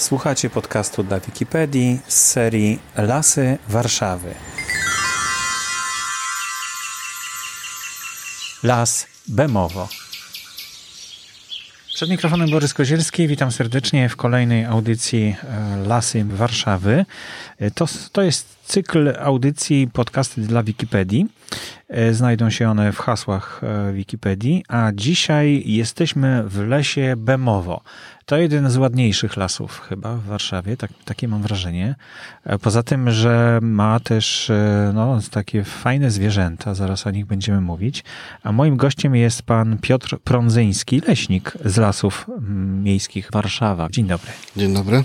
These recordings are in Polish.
Słuchacie podcastu dla Wikipedii z serii Lasy Warszawy. Las Bemowo. Przed mikrofonem Borys Kozielski. Witam serdecznie w kolejnej audycji e, Lasy Warszawy. E, to, to jest cykl audycji podcasty dla Wikipedii. E, znajdą się one w hasłach Wikipedii, a dzisiaj jesteśmy w lesie Bemowo. To jeden z ładniejszych lasów chyba w Warszawie, tak, takie mam wrażenie. Poza tym, że ma też no, takie fajne zwierzęta, zaraz o nich będziemy mówić. A moim gościem jest pan Piotr Prądzyński, leśnik z Lasów Miejskich Warszawa. Dzień dobry. Dzień dobry.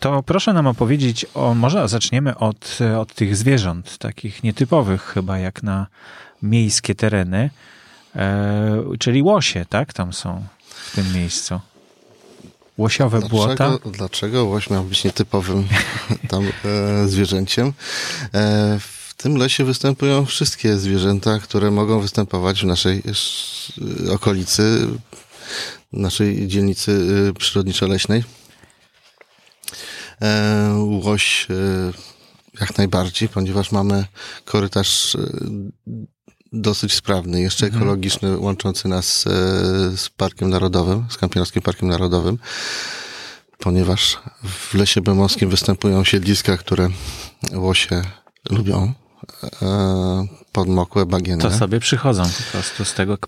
To proszę nam opowiedzieć o, może zaczniemy od, od tych zwierząt, takich nietypowych chyba jak na miejskie tereny, e, czyli łosie, tak, tam są w tym miejscu. Łosiowe dlaczego, błota. Dlaczego łoś miał być nietypowym tam e, zwierzęciem? E, w tym lesie występują wszystkie zwierzęta, które mogą występować w naszej okolicy, naszej dzielnicy e, przyrodniczo-leśnej. E, łoś e, jak najbardziej, ponieważ mamy korytarz e, dosyć sprawny, jeszcze mhm. ekologiczny, łączący nas z Parkiem Narodowym, z Kampiańskim Parkiem Narodowym, ponieważ w Lesie Bemowskim występują siedliska, które łosie lubią podmokłe, bagienne. To sobie przychodzą po prostu z tego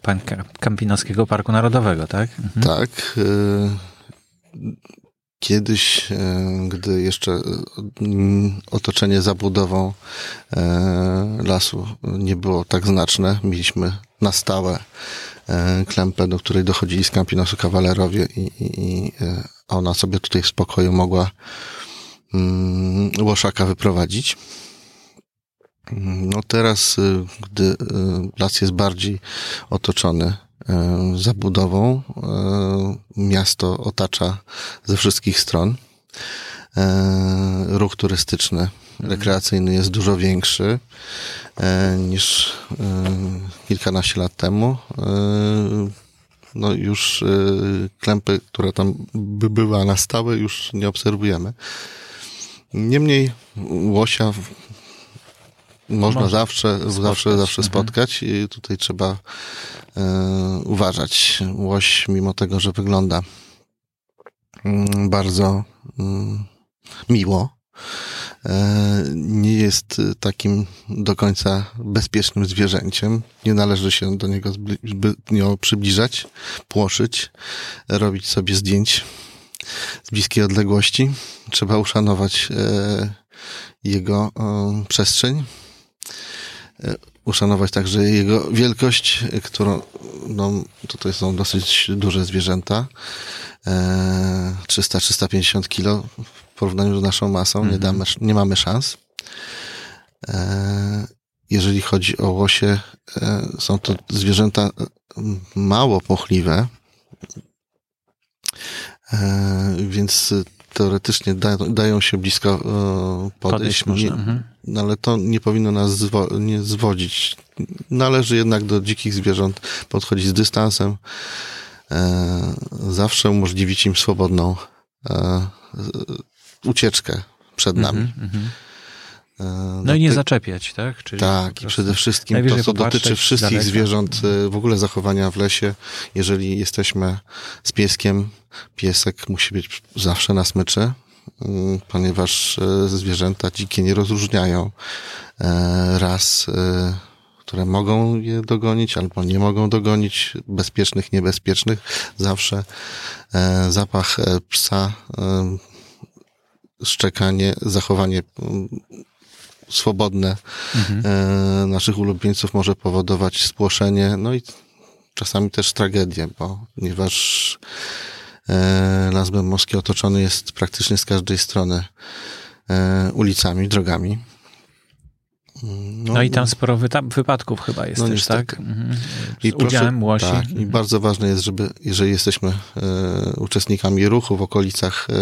Kampinoskiego Parku Narodowego, tak? Mhm. Tak. Kiedyś, e, gdy jeszcze e, otoczenie zabudową e, lasu nie było tak znaczne, mieliśmy na stałe klępę, do której dochodzili z Campinosu kawalerowie i, i, ona sobie tutaj w spokoju mogła mm, łoszaka wyprowadzić. No teraz, gdy las jest bardziej otoczony zabudową. E, miasto otacza ze wszystkich stron. E, ruch turystyczny, rekreacyjny jest dużo większy niż kilkanaście lat temu. No już klępy, która tam by była na stałe, już nie obserwujemy. Niemniej łosia można, można zawsze, spotkać. zawsze, zawsze mhm. spotkać i tutaj trzeba e, uważać. Łoś, mimo tego, że wygląda mm, bardzo mm, miło, e, nie jest takim do końca bezpiecznym zwierzęciem. Nie należy się do niego zbytnio przybliżać, płoszyć, robić sobie zdjęć z bliskiej odległości. Trzeba uszanować e, jego przestrzeń uszanować także jego wielkość, którą, no, tutaj są dosyć duże zwierzęta, 300-350 e, kilo w porównaniu z naszą masą, nie, mhm. damy, nie mamy szans. E, jeżeli chodzi o łosie, są to zwierzęta mało pochliwe, więc teoretycznie da, dają się blisko e, podejść, podejść nie, mhm. no, ale to nie powinno nas zwo, nie zwodzić. Należy jednak do dzikich zwierząt podchodzić z dystansem, e, zawsze umożliwić im swobodną e, ucieczkę przed nami. Mhm, mhm. E, no, no i nie zaczepiać, tak? Czyli tak, i przede wszystkim to, co dotyczy wszystkich zwierząt, e, w ogóle zachowania w lesie, jeżeli jesteśmy z pieskiem, piesek musi być zawsze na smyczy, mm, ponieważ e, zwierzęta dzikie nie rozróżniają ras, które mogą je dogonić albo nie mogą dogonić, bezpiecznych, niebezpiecznych. Zawsze zapach psa, szczekanie, zachowanie swobodne mhm. e, naszych ulubieńców może powodować spłoszenie, no i czasami też tragedię, bo ponieważ e, Las Bemowski otoczony jest praktycznie z każdej strony e, ulicami, drogami. No, no, i tam sporo wypadków chyba jest no też, tak? Mhm. Z I udziałem proszę, łosi. Tak, mhm. I bardzo ważne jest, żeby, jeżeli jesteśmy e, uczestnikami ruchu w okolicach e,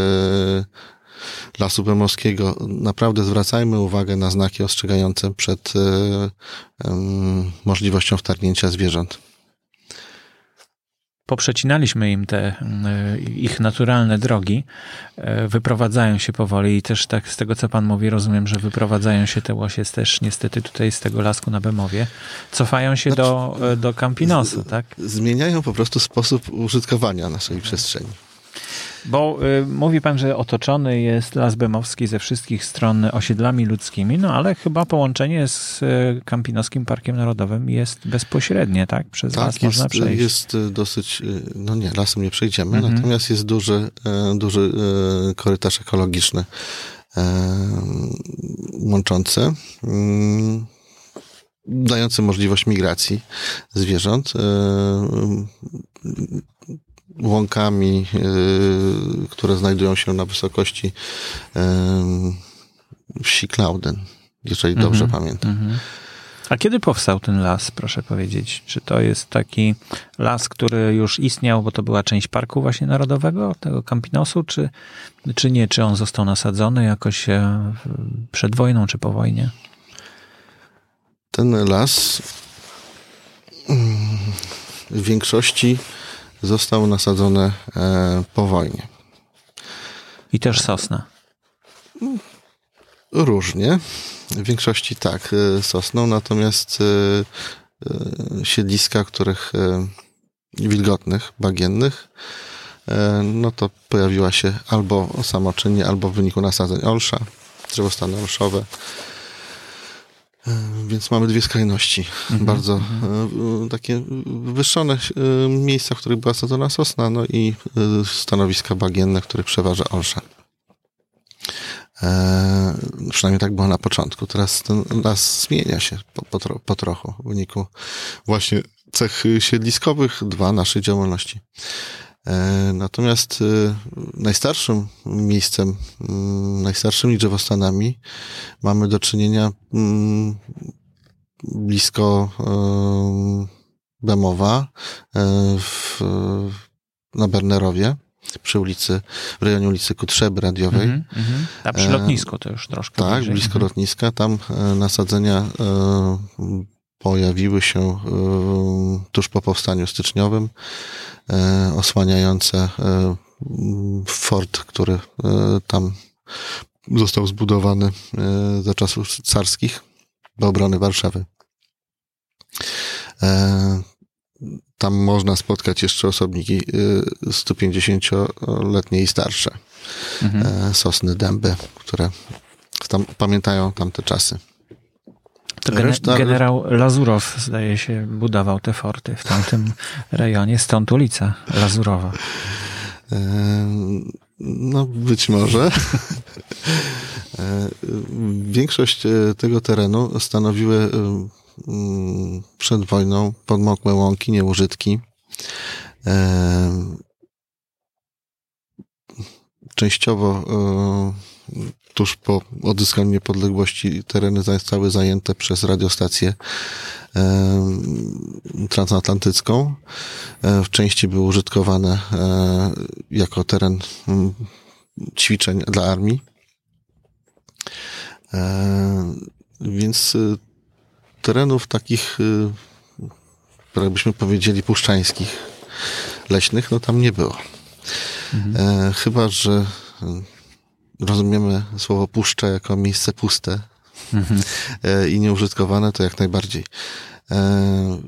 Lasu Bemowskiego. Naprawdę zwracajmy uwagę na znaki ostrzegające przed e, możliwością wtargnięcia zwierząt. poprzecinaliśmy im te ich naturalne drogi, wyprowadzają się powoli i też tak z tego, co pan mówi, rozumiem, że wyprowadzają się te łosie też niestety tutaj z tego lasku na Bemowie, cofają się znaczy, do, do Campinosu, tak? Zmieniają po prostu sposób użytkowania naszej przestrzeni. Bo y, mówi pan, że otoczony jest Las Bemowski ze wszystkich stron osiedlami ludzkimi, no ale chyba połączenie z y, Kampinoskim Parkiem Narodowym jest bezpośrednie, tak? Przez tak, las jest, można przejść. jest y, dosyć, y, no nie, lasem nie przejdziemy, mhm. natomiast jest duży, e, duży korytarz ekologiczny łączący dający możliwość migracji zwierząt łąkami, y, które znajdują się na wysokości wsi Klauden, jeżeli mm -hmm, dobrze pamiętam. Mm -hmm. A kiedy powstał ten las, proszę powiedzieć? Czy to jest taki las, który już istniał, bo to była część parku właśnie narodowego, tego Campinosu, czy, czy nie? Czy on został nasadzony jakoś e, przed wojną, czy po wojnie? Ten las mm, w większości został nasadzony e, po wojnie. I też sosna? Różnie. W większości tak, e, sosną, natomiast e, siedliska, których wilgotnych, bagiennych, no to pojawiła się albo samoczynnie, albo w wyniku nasadzeń olsza, drzewostany olszowe, więc mamy dwie skrajności. Mhm, Bardzo mhm. takie wywyższone e, miejsca, w których była sadzona sosna, no i stanowiska bagienne, w których przeważa olsza. E, przynajmniej tak było na początku. Teraz ten las zmienia się po, po, po trochu w wyniku właśnie cech siedliskowych, dwa naszej działalności. E, natomiast e, najstarszym miejscem, mm, najstarszymi drzewostanami mamy do czynienia mm, blisko e, Bemowa w, na Bernerowie przy ulicy, w rejonie ulicy Kutrzeby Radiowej. Mm -hmm, A przy lotnisku to już troszkę Tak, bliżej. blisko -hmm. lotniska. Tam nasadzenia pojawiły się tuż po powstaniu styczniowym. E, osłaniające e, fort, który e, tam został zbudowany za czasów carskich do obrony Warszawy. Tam można spotkać jeszcze osobniki 150-letnie i starsze. Mhm. Sosny, dęby, które tam, pamiętają tamte czasy. To Reszta... generał Lazurow, zdaje się, budował te forty w tamtym rejonie, stąd ulica Lazurowa. No, być może. Większość e, tego terenu stanowiły e, mm, przed wojną podmokłe łąki, nieużytki. Częściowo e, tuż po odzyskaniu niepodległości tereny zostały zajęte przez radiostację transatlantycką. E, w części były użytkowane e, jako teren ćwiczeń dla armii. E, więc terenów takich, jakbyśmy powiedzieli, puszczańskich, leśnych, no tam nie było. Mhm. Chyba, że rozumiemy słowo puszcza jako miejsce puste mhm. i nieużytkowane, to jak najbardziej. E,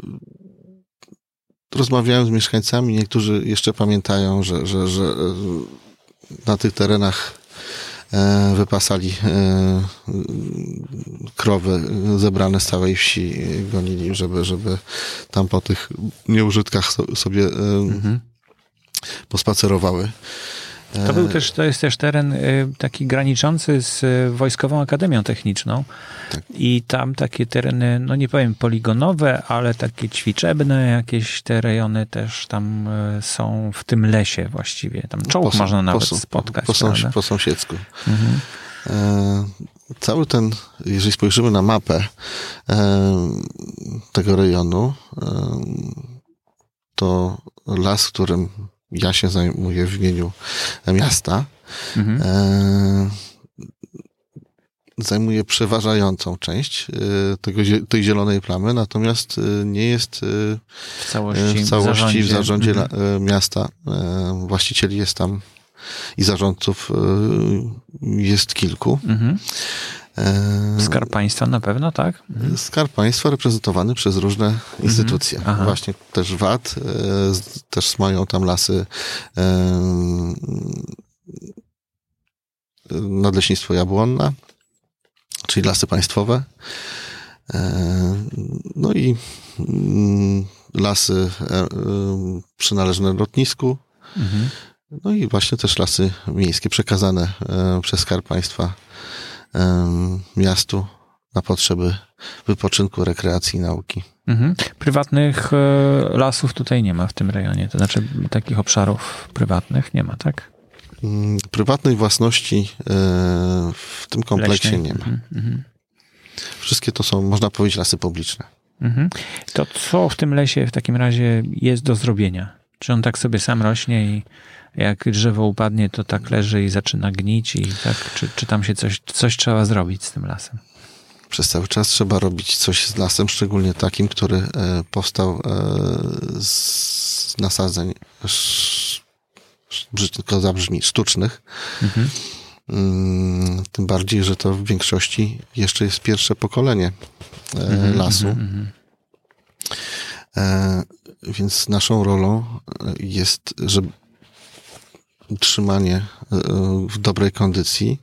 rozmawiałem z mieszkańcami, niektórzy jeszcze pamiętają, że, że, że e, na tych terenach wypasali krowy zebrane z całej wsi, gonili, żeby, żeby tam po tych nieużytkach sobie mhm. pospacerowały. To był też, to jest też teren y, taki graniczący z y, Wojskową Akademią Techniczną. Tak. I tam takie tereny, no nie powiem poligonowe, ale takie ćwiczebne, jakieś te rejony też tam y, są w tym lesie właściwie. Tam czołg po, można nawet po, spotkać. Po, po, po sąsiedzku. Mhm. E, cały ten, jeżeli spojrzymy na mapę e, tego rejonu, e, to las, którym ja się zajmuję w imieniu miasta, mhm. e, zajmuje przeważającą część tego, tej zielonej plamy, natomiast nie jest w całości, w, całości zarządzie. w zarządzie mhm. miasta. Właścicieli jest tam i zarządców jest kilku. Mhm. Skarb Państwa na pewno, tak? Mhm. Skarb Państwa reprezentowany przez różne mhm. instytucje. Mhm. Właśnie też VAT, też mają tam lasy Nadleśnictwo Jabłonna, czyli lasy państwowe. E, no i mm, lasy e, e, przynależne lotnisku. Mhm. No i właśnie też lasy miejskie przekazane przez Skarb Państwa miastu na potrzeby wypoczynku, rekreacji i nauki. Mhm. Prywatnych lasów tutaj nie ma w tym rejonie, to znaczy takich obszarów prywatnych nie ma, tak? Mm, prywatnej własności e, w tym kompleksie Leśnej. nie ma. Mhm, mhm. Wszystkie to są, można powiedzieć, lasy publiczne. Mhm. To co w tym lesie w takim razie jest do zrobienia? Czy on tak sobie sam rośnie i jak drzewo upadnie, to tak leży i zaczyna gnić i tak, czy, czy tam się coś, coś trzeba zrobić z tym lasem? Przez cały czas trzeba robić coś z lasem, szczególnie takim, który e, powstał e, z nasadzeń brzydko zabrzmi, sztucznych. Mhm. Tym bardziej, że to w większości jeszcze jest pierwsze pokolenie e, mhm, lasu. Mhm, mhm. Więc naszą rolą e, jest, żeby utrzymanie w dobrej kondycji,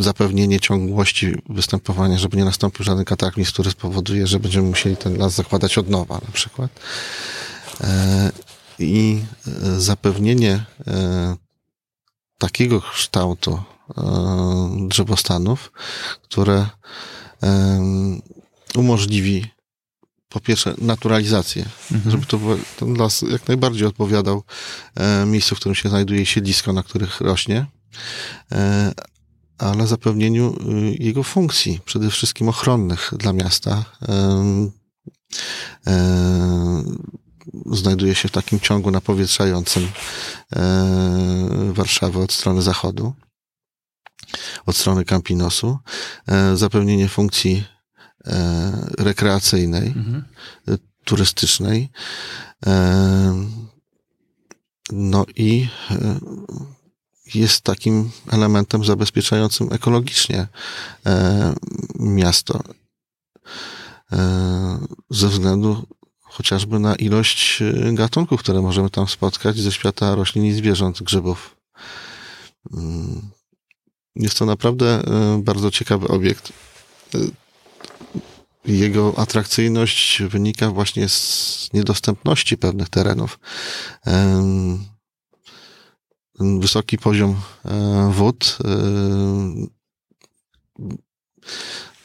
zapewnienie ciągłości występowania, żeby nie nastąpił żaden kataklizm, który spowoduje, że będziemy musieli ten las zakładać od nowa na przykład. I e, zapewnienie e, takiego kształtu e, drzewostanów, które umożliwi po pierwsze naturalizację, mhm. żeby to ten las jak najbardziej odpowiadał miejscu, w którym się znajduje siedlisko, na których rośnie, ale zapewnieniu jego funkcji, przede wszystkim ochronnych dla miasta znajduje się w takim ciągu napowietrzającym e, Warszawy od strony zachodu, od strony Campinosu. E, zapewnienie funkcji e, rekreacyjnej, mhm. turystycznej. No i jest takim elementem zabezpieczającym ekologicznie miasto. Ze względu chociażby na ilość e, gatunków, które możemy tam spotkać ze świata roślin i zwierząt, grzybów. Mm. Jest to naprawdę e, bardzo ciekawy obiekt. E, jego atrakcyjność wynika właśnie z niedostępności pewnych terenów. Wysoki poziom wód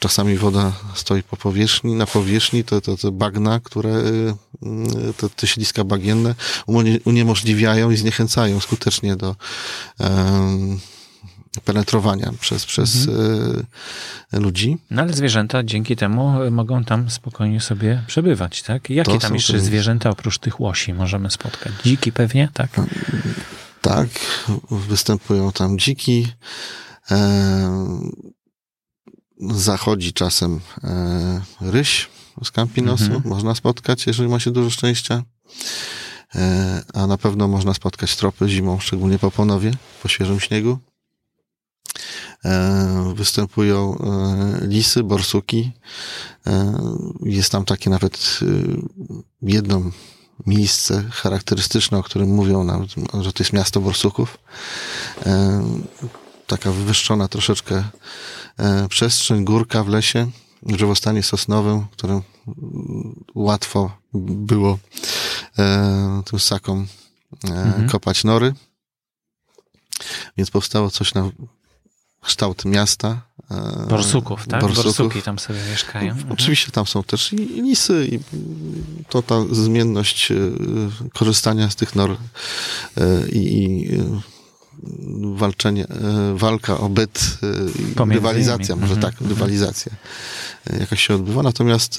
Czasami woda stoi po powierzchni, na powierzchni to, to, to bagna, które, y, te, te śliska bagienne uniemożliwiają i zniechęcają skutecznie do um, penetrowania przez, przez mhm. Y, ludzi. No ale zwierzęta dzięki temu mogą tam spokojnie sobie przebywać, tak? Jakie to tam jeszcze zwierzęta oprócz tych łosi możemy spotkać? Dziki pewnie, tak? Tak, występują tam dziki zachodzi czasem e, ryś z Campinosu. Mhm. Można spotkać, jeżeli ma się dużo szczęścia. E, a na pewno można spotkać tropy zimą, szczególnie po Ponowie, po świeżym śniegu. E, występują e, lisy, borsuki. E, jest tam takie nawet jedno miejsce charakterystyczne, o którym mówią nam, że to jest miasto borsuków. Taka wywyższona troszeczkę przestrzeń, górka w lesie, drzewostanie sosnowym, którym łatwo było tym ssakom mhm. kopać nory. Więc powstało coś na kształt miasta. Borsuków, tak? Borsuków. Borsuki tam sobie mieszkają. Mhm. Oczywiście tam są też i lisy, i to ta zmienność korzystania z tych nor i walczenie, e, walka o byt, e, rywalizacja, może mhm. tak, rywalizacja e, jakaś się odbywa, natomiast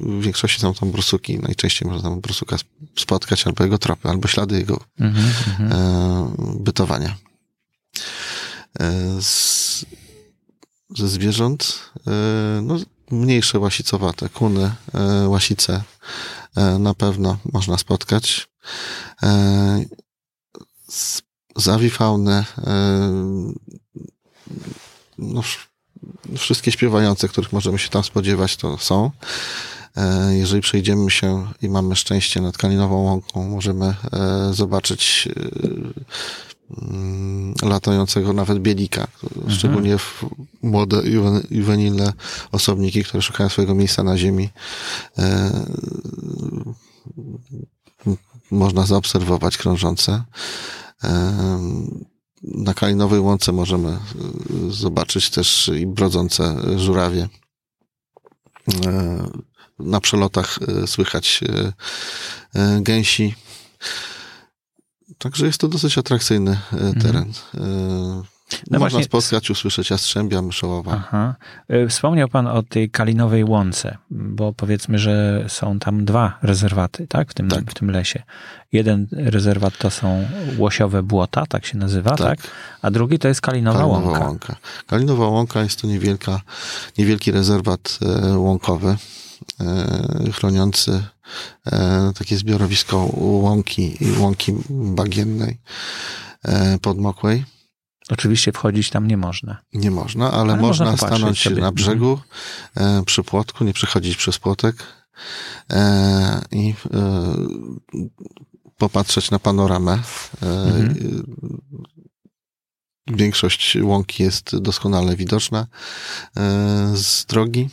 w większości są tam brusuki, najczęściej można tam brusuka spotkać, albo jego tropy, albo ślady jego mhm, mhm. bytowania. Z, ze zwierząt, no, mniejsze łasicowate, kuny, łasice na pewno można spotkać. Z, z awifaunę, no, wszystkie śpiewające, których możemy się tam spodziewać, to są. E, jeżeli przejdziemy się i mamy szczęście nad Kalinową Łąką, możemy e, zobaczyć e, latającego nawet bielika, szczególnie w młode, juwenilne osobniki, które szukają swojego miejsca na ziemi. Można zaobserwować krążące. Na Kalinowej Łące możemy zobaczyć też i brodzące żurawie na przelotach e, słychać e, e, gęsi. Także jest to dosyć atrakcyjny teren. Mhm. No Można właśnie... spotkać, usłyszeć jastrzębia, myszołowa. Aha. Wspomniał pan o tej Kalinowej Łące, bo powiedzmy, że są tam dwa rezerwaty, tak? W tym, tak. W tym lesie. Jeden rezerwat to są łosiowe błota, tak się nazywa, tak? tak? A drugi to jest Kalinowa, Kalinowa Łąka. Łąka. Kalinowa Łąka jest to niewielka, niewielki rezerwat łąkowy. E, chroniący e, takie zbiorowisko łąki i łąki bagiennej e, podmokłej. Oczywiście wchodzić tam nie można. Nie można, ale, ale można, można stanąć sobie. na brzegu przy płotku, nie przechodzić przez płotek i popatrzeć na panoramę. Mhm. Większość łąki jest doskonale widoczna z drogi.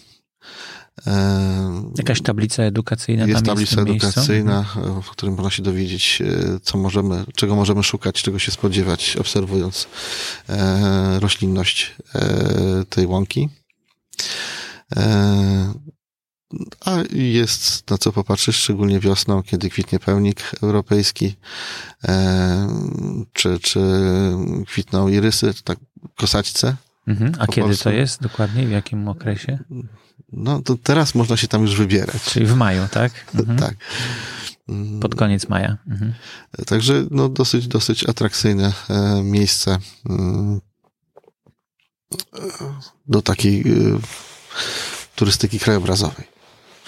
Jakaś tablica edukacyjna jest tam tablica jest edukacyjna, miejscu? w którym można się dowiedzieć, e, co możemy, czego możemy szukać, czego się spodziewać, obserwując e, roślinność e, tej łąki. A jest na co popatrzeć, szczególnie wiosną, kiedy kwitnie pełnik europejski, czy, czy kwitną irysy, tak kosaćce. Mhm. A kiedy to jest dokładnie? W jakim okresie? No to teraz można się tam już wybierać. Czyli w maju, tak? Mhm. tak. Pod koniec maja. Mhm. Także no, dosyć, dosyć atrakcyjne e, miejsce mm, do takiej e, turystyki krajobrazowej.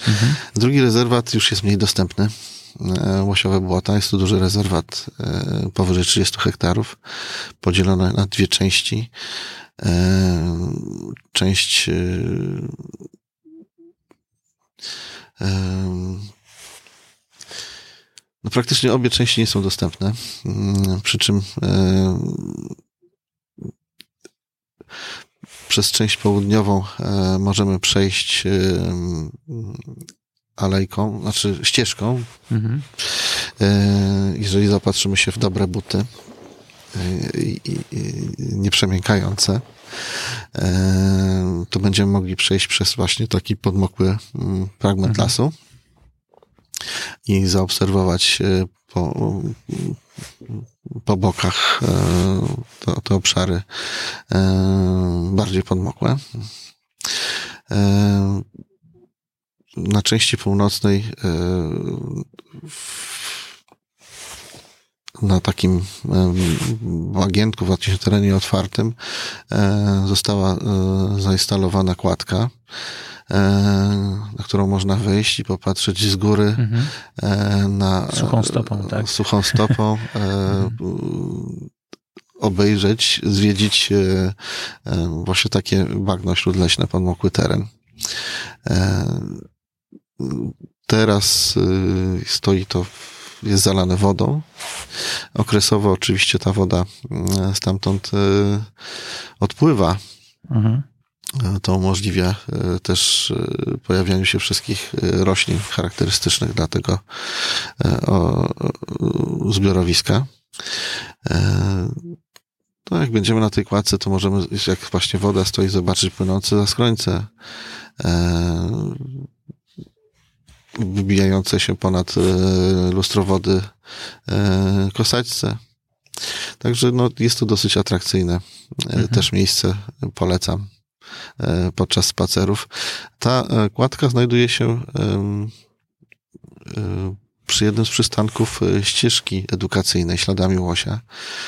Mhm. Drugi rezerwat już jest mniej dostępny. E, Łosiowe Błota. Jest to duży rezerwat powyżej 30 hektarów, podzielony na dwie części. Część no praktycznie obie części nie są dostępne, mm, przy czym przez część południową e, możemy przejść alejką, znaczy ścieżką. Mhm. E, jeżeli zaopatrzymy się w dobre buty e, nieprzemiękające, to będziemy mogli przejść przez właśnie taki podmokły mm, fragment mhm. lasu i zaobserwować e, po, po bokach e, te obszary e, bardziej podmokłe. Na części północnej na takim bagienku, w terenie otwartym została zainstalowana kładka E, na którą można wejść i popatrzeć z góry mhm. E, na suchą stopą, tak? Suchą stopą. E, mhm. Obejrzeć, zwiedzić właśnie takie bagno śródleśne, podmokły teren. Teraz stoi to, jest zalane wodą. Okresowo oczywiście ta woda stamtąd odpływa. Mhm. To umożliwia e, też e, pojawianie się wszystkich e, roślin charakterystycznych dla tego zbiorowiska. No jak będziemy na tej kładce, to możemy, jak właśnie woda stoi, zobaczyć płynące zaskrońce, wybijające się ponad lustro wody kosaćce. Także no, jest to dosyć atrakcyjne. Mhm. Też miejsce polecam. E, podczas spacerów. Ta e, kładka znajduje się e, przy jednym z przystanków ścieżki edukacyjnej śladami łosia,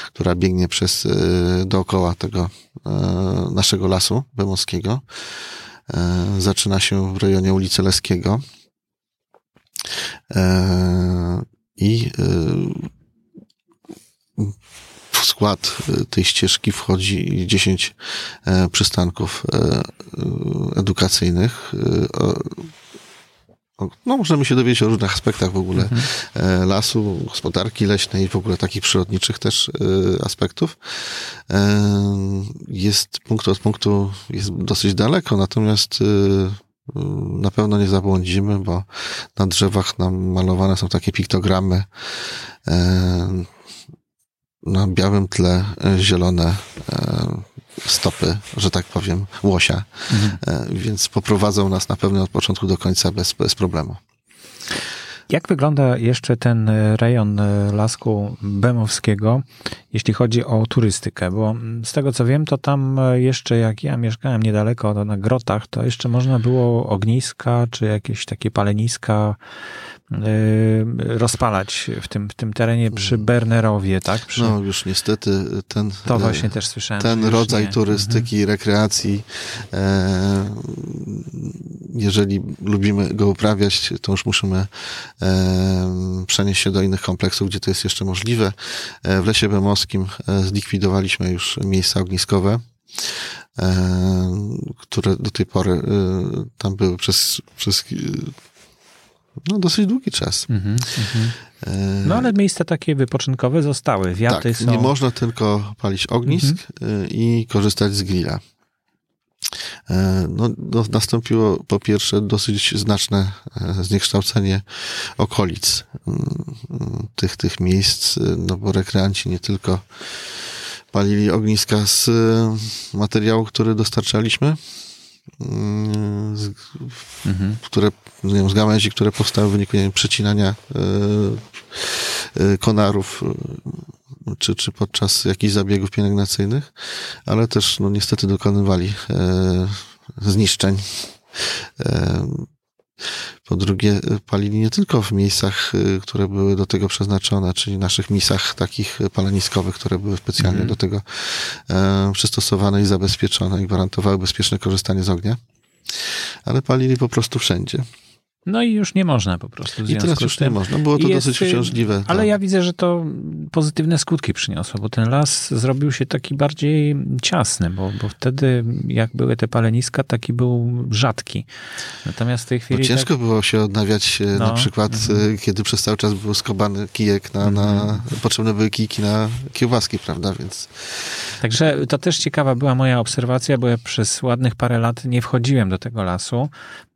która biegnie przez dookoła tego naszego lasu bemowskiego. Zaczyna się w rejonie ulicy Leskiego. I w skład e, tej ścieżki wchodzi 10 e, przystanków e, edukacyjnych. No, możemy się dowiedzieć o różnych aspektach w ogóle mhm. lasu, gospodarki leśnej, w ogóle takich przyrodniczych też aspektów. Jest punkt od punktu, jest dosyć daleko, natomiast na pewno nie zabłądzimy, bo na drzewach namalowane są takie piktogramy na białym tle e, zielone e, stopy, że tak powiem, łosia. Mhm. E, więc poprowadzą nas na pewno od początku do końca bez, bez problemu. Jak wygląda jeszcze ten rejon Lasku Bemowskiego, jeśli chodzi o turystykę? Bo z tego co wiem, to tam jeszcze jak ja mieszkałem niedaleko na grotach, to jeszcze można było ogniska czy jakieś takie paleniska rozpalać w tym, w tym terenie przy mm. Bernerowie, tak? Przy... No już niestety ten, to właśnie też słyszałem, ten rodzaj nie. turystyki, mhm. rekreacji, e, jeżeli lubimy go uprawiać, to już musimy e, przenieść się do innych kompleksów, gdzie to jest jeszcze możliwe. E, w Lesie Bemowskim e, zlikwidowaliśmy już miejsca ogniskowe e, które do tej pory e, tam były przez, przez no, dosyć długi czas. Mm -hmm, no ale miejsca takie wypoczynkowe zostały, wiaty tak, są... nie można tylko palić ognisk mm -hmm. i korzystać z grilla. E, no, no, nastąpiło po pierwsze dosyć znaczne zniekształcenie okolic mm, tych, tych miejsc, no bo rekreanci nie tylko palili ogniska z materiału, który dostarczaliśmy, z, mhm. które, nie wiem, z gałęzi, które powstały w wyniku wiem, przecinania y, y, konarów czy, czy podczas jakichś zabiegów pielęgnacyjnych, ale też no, niestety dokonywali y, zniszczeń. Po drugie, palili nie tylko w miejscach, y, które były do tego przeznaczone, czyli naszych misach takich paleniskowych, które były specjalnie mm. do tego e, przystosowane i zabezpieczone i gwarantowały bezpieczne korzystanie z ognia, ale palili po prostu wszędzie. No i już nie można po prostu. I teraz już nie można. Było to jest, dosyć uciążliwe. Ale tak. ja widzę, że to pozytywne skutki przyniosło, bo ten las zrobił się taki bardziej ciasny, bo, bo wtedy jak były te paleniska, taki był rzadki. Natomiast w tej chwili... No ciężko tak... było się odnawiać e, no, na przykład, mm. kiedy przez cały czas był skobany kijek na, mm. na... Mhm. Potrzebne były kijki na kiełbaski, prawda, więc... Także to też ciekawa była moja obserwacja, bo ja przez ładnych parę lat nie wchodziłem do tego lasu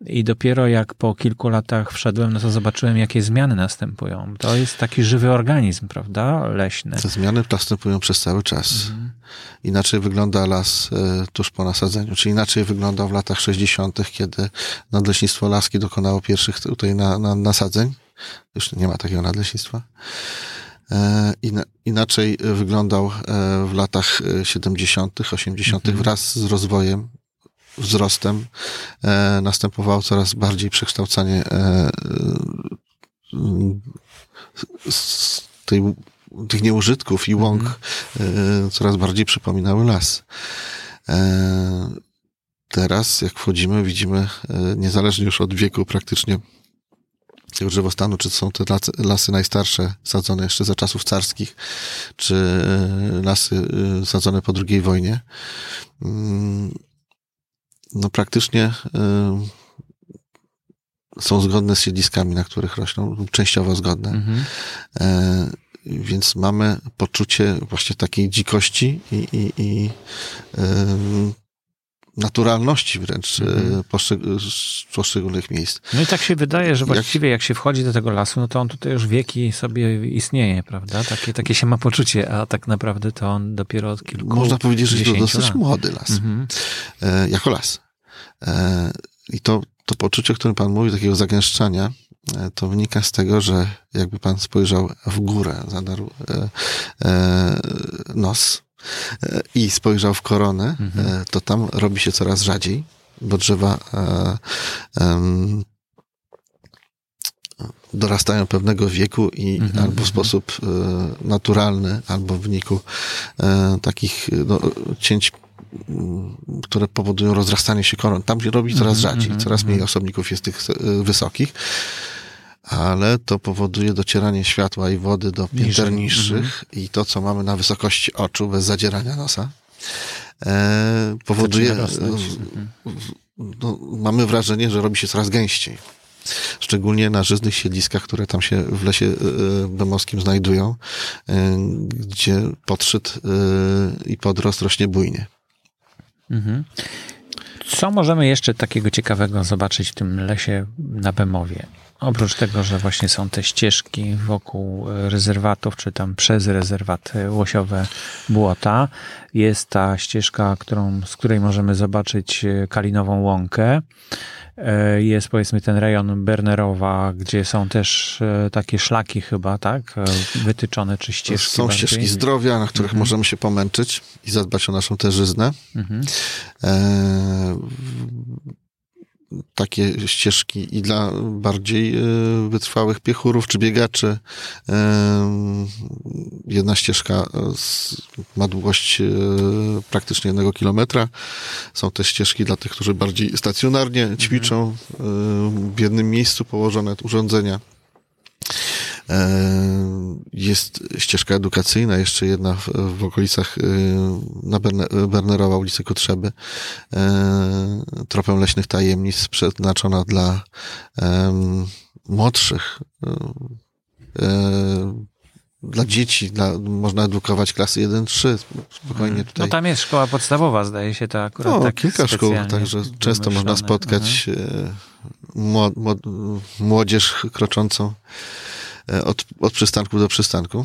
i dopiero jak po kilku latach wszedłem, no to zobaczyłem, jakie zmiany następują. To jest taki żywy organizm, prawda? Leśny. Te zmiany następują przez cały czas. Mhm. Inaczej wygląda las e, tuż po nasadzeniu, czy inaczej wyglądał w latach 60., kiedy Nadleśnictwo Laski dokonało pierwszych tutaj na, na nasadzeń. Już nie ma takiego nadleśnictwa. E, inaczej wyglądał e, w latach 70., 80. Mhm. wraz z rozwojem wzrostem e, następowało coraz bardziej przekształcanie e, z tej, tych nieużytków i łąk mhm. e, coraz bardziej przypominały las. E, teraz, jak wchodzimy, widzimy, e, niezależnie już od wieku praktycznie tego drzewostanu, czy są te lasy, lasy najstarsze, sadzone jeszcze za czasów carskich, czy e, lasy sadzone po II wojnie, mm, no praktycznie y, są zgodne z siedliskami, na których rośną, lub częściowo zgodne. Mhm. E, więc mamy poczucie właśnie takiej dzikości i, i, i naturalności wręcz mhm. poszczególnych miejsc. No i tak się wydaje, że właściwie jak... jak się wchodzi do tego lasu, no to on tutaj już wieki sobie istnieje, prawda? Takie, takie się ma poczucie, a tak naprawdę to on dopiero od kilku Można powiedzieć, że to dosyć lat. młody las. Mhm. E, jako las. E, I to, to poczucie, o którym pan mówi, takiego zagęszczania, e, to wynika z tego, że jakby pan spojrzał w górę, zadarł e, e, nos, i spojrzał w koronę, mhm. to tam robi się coraz rzadziej, bo drzewa dorastają pewnego wieku i Mhm, albo w mhm. sposób e, naturalny, albo w wyniku e, takich no, cięć, m, które powodują rozrastanie się koron. Tam się robi coraz Mhm, rzadziej, mhm, coraz mniej mhm. osobników jest tych e, wysokich, ale to powoduje docieranie światła i wody do pięter Niżej, niższych i to, co mamy na wysokości oczu, bez zadzierania nosa, e, powoduje. Mhm. no, mamy wrażenie, że robi się coraz gęściej. Szczególnie na żyznych siedliskach, które tam się w lesie bemowskim znajdują, e, gdzie podszyt e, i podrost rośnie bujnie. Mhm. Co możemy jeszcze takiego ciekawego zobaczyć w tym lesie na Bemowie? Oprócz tego, że właśnie są te ścieżki wokół e, rezerwatów, czy tam przez rezerwat e, łosiowe błota, jest ta ścieżka, którą, z której możemy zobaczyć e, Kalinową Łąkę. Jest powiedzmy ten rejon Bernerowa, gdzie są też takie szlaki chyba, tak? Wytyczone czy ścieżki. Są bardziej. ścieżki zdrowia, na których Mhm. możemy się pomęczyć i zadbać o naszą terzyznę. Mhm. E, takie ścieżki i dla bardziej e, wytrwałych piechurów czy biegaczy. E, Jedna ścieżka e, ma długość praktycznie jednego kilometra. Są też ścieżki dla tych, którzy bardziej stacjonarnie ćwiczą w jednym miejscu położone urządzenia. E, Jest ścieżka edukacyjna, jeszcze jedna w, w okolicach e, na Berne, Bernerowa, ulicy Kotrzeby, e, tropem leśnych tajemnic, przeznaczona dla młodszych, dla dzieci, dla, można edukować klasy 1-3, spokojnie tutaj. No tam jest szkoła podstawowa, zdaje się, to akurat No, tak kilka szkół, także często można spotkać mło- młodzież kroczącą od, od przystanku do przystanku.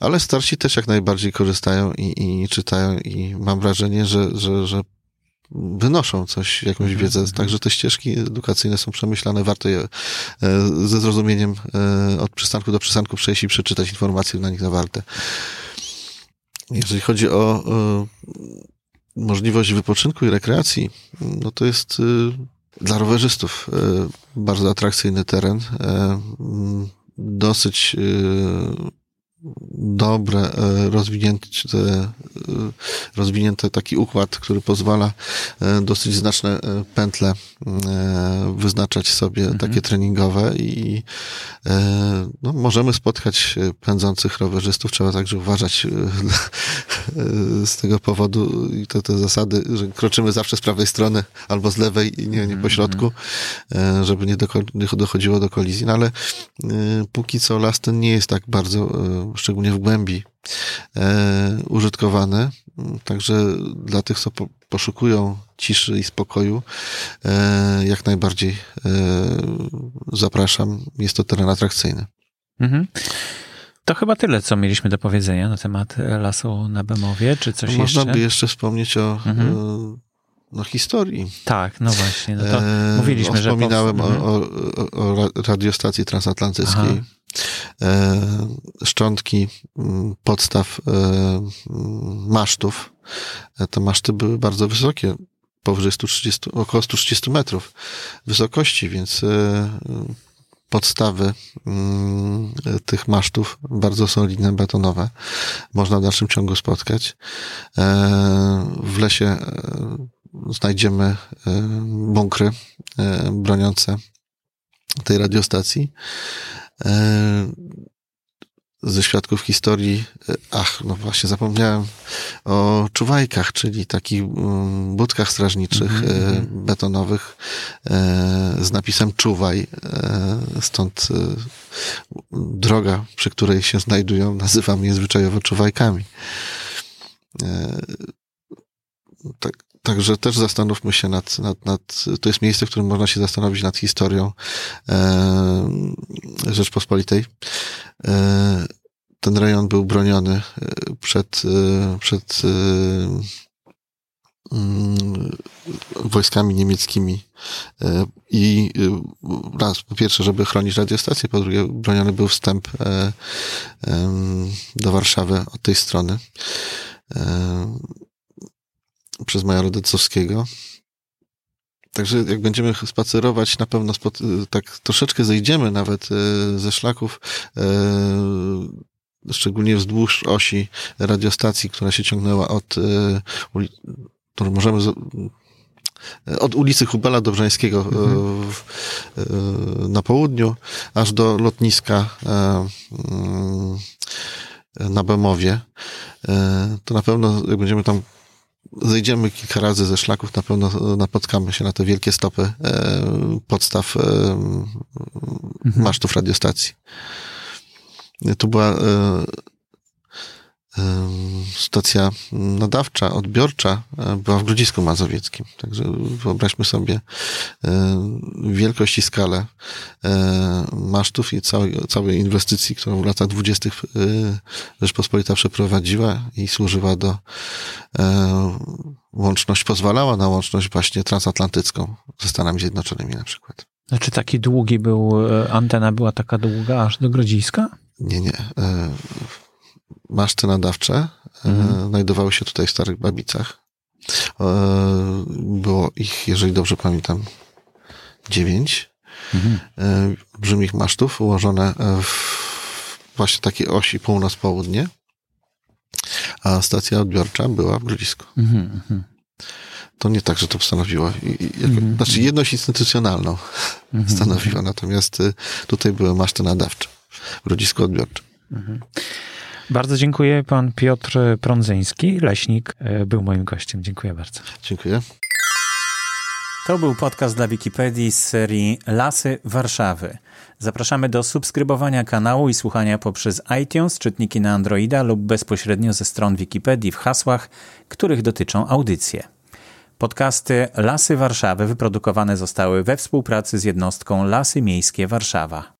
Ale starsi też jak najbardziej korzystają i, i czytają i mam wrażenie, że, że, że wynoszą coś, jakąś Mhm, wiedzę. Także te ścieżki edukacyjne są przemyślane. Warto je e, ze zrozumieniem e, od przystanku do przystanku przejść i przeczytać informacje na nich zawarte. Jeżeli chodzi o e, możliwość wypoczynku i rekreacji, no to jest dla rowerzystów bardzo atrakcyjny teren. Dosyć y, dobre, e, rozwinięte, e, rozwinięty taki układ, który pozwala e, dosyć znaczne pętle wyznaczać sobie Mhm. takie treningowe i no, możemy spotkać pędzących rowerzystów. Trzeba także uważać z tego powodu i to te zasady, że kroczymy zawsze z prawej strony albo z lewej i nie, nie po środku, e, żeby nie, dochodziło do kolizji. No ale póki co las ten nie jest tak bardzo, szczególnie w głębi, e, użytkowany. Także dla tych, co po, poszukują ciszy i spokoju, e, jak najbardziej e, zapraszam. Jest to teren atrakcyjny. Mhm. To chyba tyle, co mieliśmy do powiedzenia na temat lasu na Bemowie, czy coś Można jeszcze? by jeszcze wspomnieć o Mhm. No, historii. Tak, no właśnie. No to E, mówiliśmy, że Wspominałem powst- o, o, o ra- radiostacji transatlantyckiej. E, szczątki podstaw e, masztów. E, Te maszty były bardzo wysokie, powyżej 130, około 130 metrów wysokości, więc e, podstawy tych masztów bardzo solidne, betonowe. Można w dalszym ciągu spotkać. E, W lesie znajdziemy e, bunkry e, broniące tej radiostacji. E, Ze świadków historii, ach, no właśnie zapomniałem o czuwajkach, czyli takich mm, budkach strażniczych mhm. betonowych z napisem czuwaj. Stąd droga, przy której się znajdują, nazywamy je zwyczajowo czuwajkami. Tak, Także też zastanówmy się nad, nad, nad, to jest miejsce, w którym można się zastanowić nad historią e, Rzeczpospolitej. E, ten rejon był broniony e, przed, e, przed e, mm, wojskami niemieckimi i raz, po pierwsze, żeby chronić radiostację, po drugie, broniony był wstęp do Warszawy od tej strony. Przez majora Decowskiego. Także jak będziemy spacerować, na pewno spod, tak troszeczkę zejdziemy nawet e, ze szlaków, e, szczególnie wzdłuż osi radiostacji, która się ciągnęła od, e, którą możemy od ulicy Hubela Dobrzańskiego mhm. na południu, aż do lotniska mm, na Bemowie. To na pewno, jak będziemy tam zejdziemy kilka razy ze szlaków, na pewno napotkamy się na te wielkie stopy e, podstaw e, mhm. masztów radiostacji. To była e, stacja nadawcza, odbiorcza była w Grodzisku Mazowieckim. Także wyobraźmy sobie wielkość i skalę masztów i całej, całej inwestycji, którą w latach dwudziestych Rzeczpospolita przeprowadziła i służyła do łączność, pozwalała na łączność właśnie transatlantycką ze Stanami Zjednoczonymi na przykład. Znaczy taki długi był, antena była taka długa aż do Grodziska? Nie, nie maszty nadawcze e, mhm. znajdowały się tutaj w Starych Babicach. E, było ich, jeżeli dobrze pamiętam, dziewięć mhm. E, olbrzymich masztów ułożone w właśnie takiej osi północ-południe, a stacja odbiorcza była w Grodzisku. Mhm, mhm. To nie tak, że to stanowiło, jako, znaczy jedność instytucjonalną stanowiła, natomiast tutaj były maszty nadawcze w Grodzisku odbiorczym. Bardzo dziękuję. Pan Piotr Prądzyński, leśnik, e, był moim gościem. Dziękuję bardzo. Dziękuję. To był podcast dla Wikipedii z serii Lasy Warszawy. Zapraszamy do subskrybowania kanału i słuchania poprzez iTunes, czytniki na Androida lub bezpośrednio ze stron Wikipedii w hasłach, których dotyczą audycje. Podcasty Lasy Warszawy wyprodukowane zostały we współpracy z jednostką Lasy Miejskie Warszawa.